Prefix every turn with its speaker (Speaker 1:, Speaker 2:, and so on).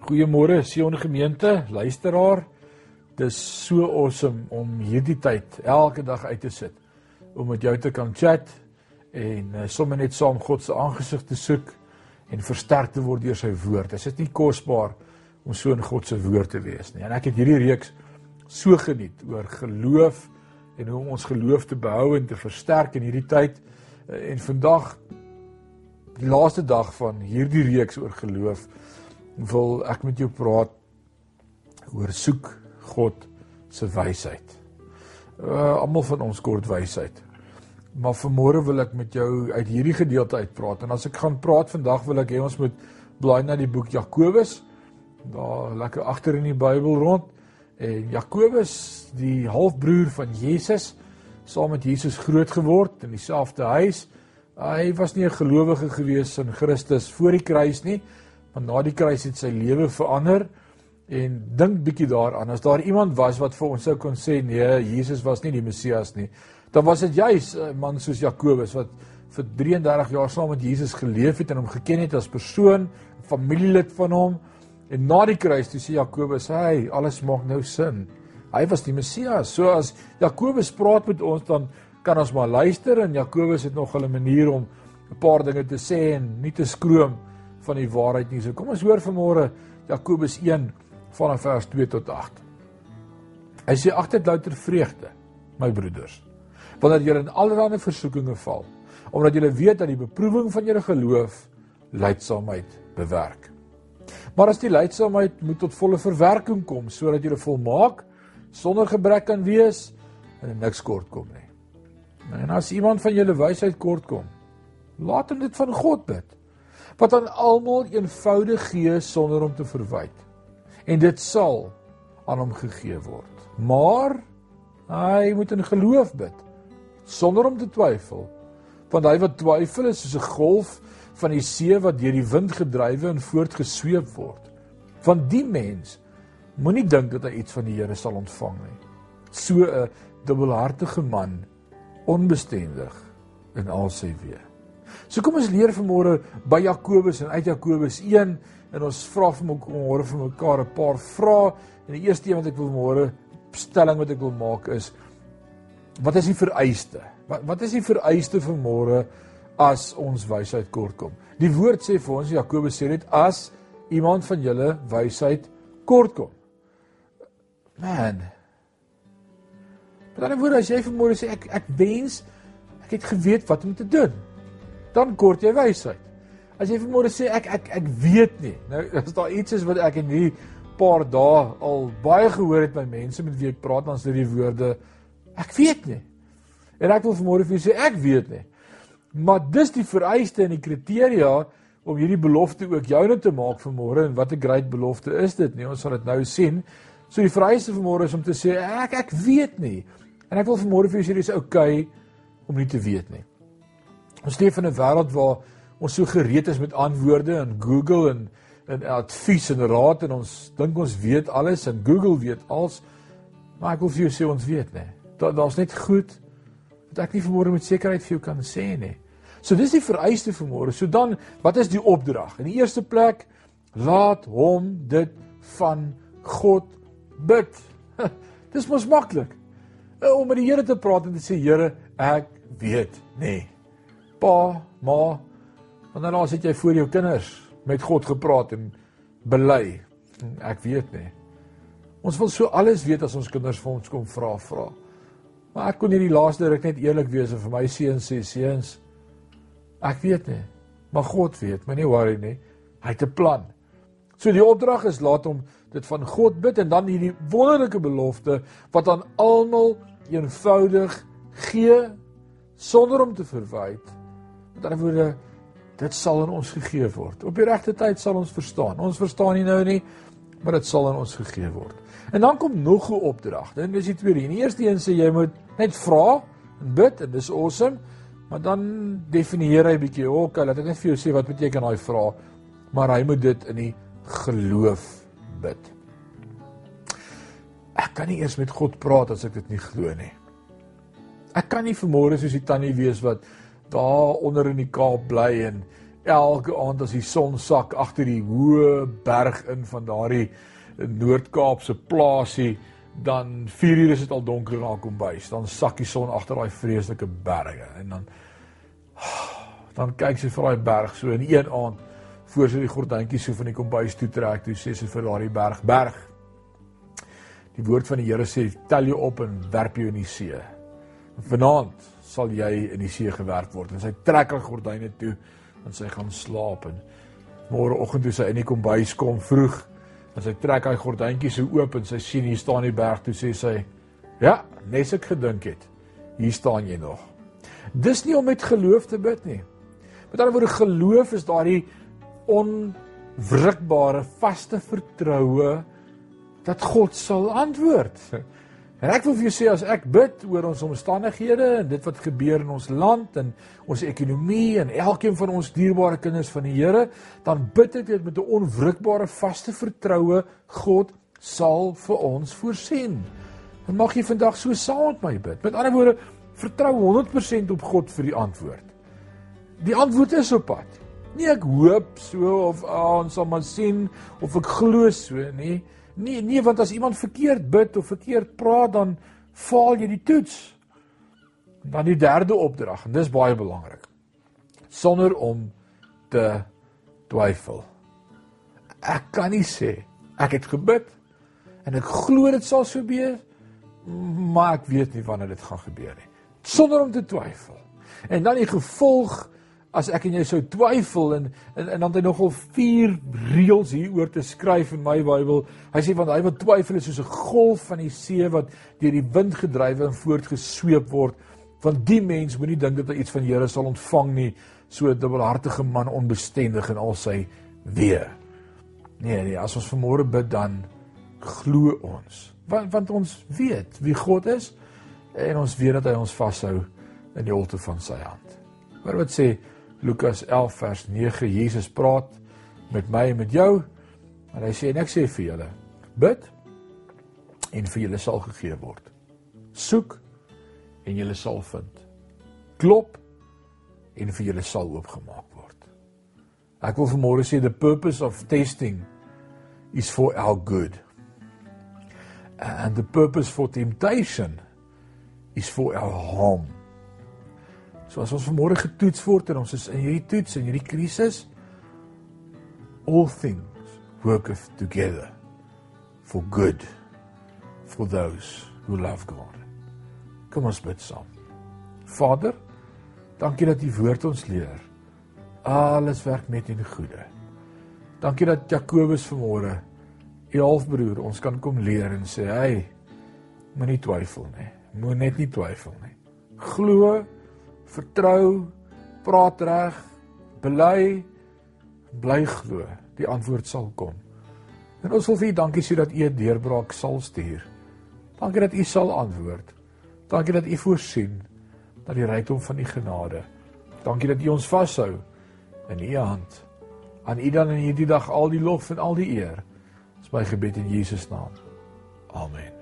Speaker 1: Goeiemôre Sion gemeente, luisteraar. Dis so awesome om hierdie tyd elke dag uit te sit om met jou te kan chat en uh, sommer net saam God se aangesig te soek en versterk te word deur sy woord. Dit is nie kosbaar om so in God se woord te wees nie. En ek het hierdie reeks so geniet oor geloof en hoe om ons geloof te behou en te versterk in hierdie tyd. Uh, en vandag die laaste dag van hierdie reeks oor geloof wil ek met jou praat oor soek God se wysheid. Uh almal van ons kort wysheid. Maar vanmôre wil ek met jou uit hierdie gedeelte uitpraat en as ek gaan praat vandag wil ek hê ons moet blaai na die boek Jakobus. Daar lekker agter in die Bybel rond en Jakobus, die halfbroer van Jesus, saam met Jesus groot geword in dieselfde huis. Hy was nie 'n gelowige gewees in Christus voor die kruis nie, maar na die kruis het sy lewe verander en dink bietjie daaraan. As daar iemand was wat vir ons sou kon sê nee, Jesus was nie die Messias nie, dan was dit juis 'n man soos Jakobus wat vir 33 jaar saam met Jesus geleef het en hom geken het as persoon, familielid van hom. En na die kruis toe sê Jakobus, "Hey, alles maak nou sin." Hy was die Messias. So as Jakobus praat met ons dan kan ons maar luister en Jakobus het nog 'n manier om 'n paar dinge te sê en nie te skroom van die waarheid nie. So kom ons hoor vanmôre Jakobus 1 vanaf vers 2 tot 8. Hy sê agter louter vreugde, my broeders wanneer julle in allerlei versoekinge val, omdat julle weet dat die beproewing van julle geloof lydsaamheid bewerk. Maar as die lydsaamheid moet tot volle verwerking kom sodat julle volmaak sonder gebrek kan wees en niks kort kom nie. En as iemand van julle wysheid kort kom, laat hom dit van God bid wat aan almal eenvoudig gee sonder om te verwyd. En dit sal aan hom gegee word. Maar hy moet in geloof bid sonder om te twyfel. Want hy wat twyfel is soos 'n golf van die see wat deur die wind gedrywe en voortgesweep word. Van die mens moenie dink dat hy iets van die Here sal ontvang nie. So 'n dubbelhartige man, onbestendig in al sy weë. So kom ons leer vanmôre by Jakobus en uit Jakobus 1 en ons vra vir mekaar vir mekaar 'n paar vrae. En die eerste een wat ek wil môre stelling wat ek wil maak is wat is die vereiste? Wat wat is die vereiste vir môre as ons wysheid kort kom? Die woord sê vir ons Jakobus sê net as iemand van julle wysheid kort kom. Man. Maar dan word as jy vir môre sê ek ek wens ek het geweet wat om te doen. Dan kort jy wysheid. As jy vir môre sê ek ek ek weet nie. Nou as daar iets is wat ek in hierdie paar dae al baie gehoor het by mense met wie ek praat dan is dit die woorde Ek weet nie. En ek wil vanmôre vir julle sê ek weet nie. Maar dis die vereiste en die kriteria om hierdie belofte ook joune te maak vanmôre en wat 'n groot belofte is dit nie. Ons sal dit nou sien. So die vereiste vanmôre is om te sê ek ek weet nie. En ek wil vanmôre vir julle sê dis oukei om nie te weet nie. Ons leef in 'n wêreld waar ons so gereed is met antwoorde in Google en en advies en raad en ons dink ons weet alles en Google weet alles. Maar ek wil vir julle sê ons weet nie daar daar's net goed wat ek nie vanmôre met sekerheid vir jou kan sê nie. So dis die vereiste vanmôre. So dan, wat is die opdrag? In die eerste plek, laat hom dit van God bid. dis mos maklik. Eh, om met die Here te praat en te sê Here, ek weet nê. Pa, ma, wanneer laas het jy voor jou kinders met God gepraat en bely? Ek weet nê. Ons wil so alles weet as ons kinders vir ons kom vra vra. Maar ek kon hierdie laaste ruk net eerlik wees en vir my seuns sê seuns ek weet nie, maar God weet, moenie worry nie. Hy het 'n plan. So die opdrag is laat hom dit van God bid en dan hierdie wonderlike belofte wat aan almal eenvoudig gee sonder om te verwyd. Met ander woorde, dit sal aan ons gegee word. Op die regte tyd sal ons verstaan. Ons verstaan nie nou nie, maar dit sal aan ons gegee word. En dan kom nog 'n opdrag. Dan is die tweede. Die eerste een sê jy moet net vra en bid en dis awesome. Maar dan definieer hy bietjie, okay, laat ek net vir jou sê wat beteken daai vra. Maar hy moet dit in die geloof bid. Ek kan nie eers met God praat as ek dit nie glo nie. Ek kan nie vermoere soos die tannie wees wat daar onder in die Kaap bly en elke aand as die son sak agter die hoë berg in van daardie Noord-Kaapse plaasie dan 4 uur is dit al donker na kombuis dan sak die son agter daai vreeslike berge en dan dan kyk sy vir daai berg so in een aand voor sy die gordyntjies so van die kombuis toe trek toe sê sy vir daardie berg berg. Die woord van die Here sê tel jou op en werp jou in die see. Vanaand sal jy in die see gewerp word. En sy trek haar gordyne toe en sy gaan slaap. En môreoggend toe sy in die kombuis kom vroeg en sy trek haar gordyntjies so oop en sy sien hier staan die berg toe sê sy ja nes ek gedink het hier staan jy nog. Dis nie om met geloof te bid nie. Met ander woorde geloof is daardie onwrikbare vaste vertroue dat God sal antwoord. En ek wil vir jou sê as ek bid oor ons omstandighede en dit wat gebeur in ons land en ons ekonomie en elkeen van ons dierbare kinders van die Here, dan bid ek dit met 'n onwrikbare vaste vertroue God sal vir ons voorsien. En mag jy vandag so saam met my bid. Met ander woorde, vertrou 100% op God vir die antwoord. Die antwoord is op pad. Nie ek hoop so of ah, ons sal maar sien of ek glo so nie. Nee, nee, want as iemand verkeerd bid of verkeerd praat dan faal jy die toets. Dan die derde opdrag en dis baie belangrik. Sonder om te twyfel. Ek kan nie sê ek het gebid en ek glo dit sal so gebeur, maar ek weet nie wanneer dit gaan gebeur nie. Sonder om te twyfel. En dan die gevolg as ek en jy sou twyfel en en, en dan het hy nogal vier reëls hieroor te skryf in my Bybel. Hy sê want hy wat twyfel is soos 'n golf van die see wat deur die wind gedryf en voortgesweep word. Want die mens moenie dink dat hy iets van Here sal ontvang nie, so 'n dubbelhartige man onbestendig en al sy weer. Nee nee, as ons vanmôre bid dan glo ons. Want want ons weet wie God is en ons weet dat hy ons vashou in die holte van sy hand. Maar wat sê Lukas 11 vers 9 Jesus praat met my en met jou. En hy sê en ek sê vir julle, bid en vir julle sal gegee word. Soek en julle sal vind. Klop en vir julle sal oopgemaak word. Ek wil vanmôre sê the purpose of testing is for our good. And the purpose for temptation is for our harm. So as ons vanmôre getoets word en ons is in hierdie toets en hierdie krisis all things worketh together for good for those who love God. Kom ons bid saam. Vader, dankie dat U woord ons leer. Alles werk net in goeie. Dankie dat Jakobus vanmôre U halfbroer ons kan kom leer en sê, "Hey, moenie twyfel nie. Moenie net nie twyfel nie. Glo vertrou, praat reg, bely, bly glo, die antwoord sal kom. En ons wil vir U dankie sê dat U 'n deurbraak sal stuur. Dankie dat U sal antwoord. Dankie dat U voorsien dat die rykdom van U genade. Dankie dat U ons vashou in U hand. Aan U dan in hierdie dag al die lof en al die eer. Dis my gebed in Jesus naam. Amen.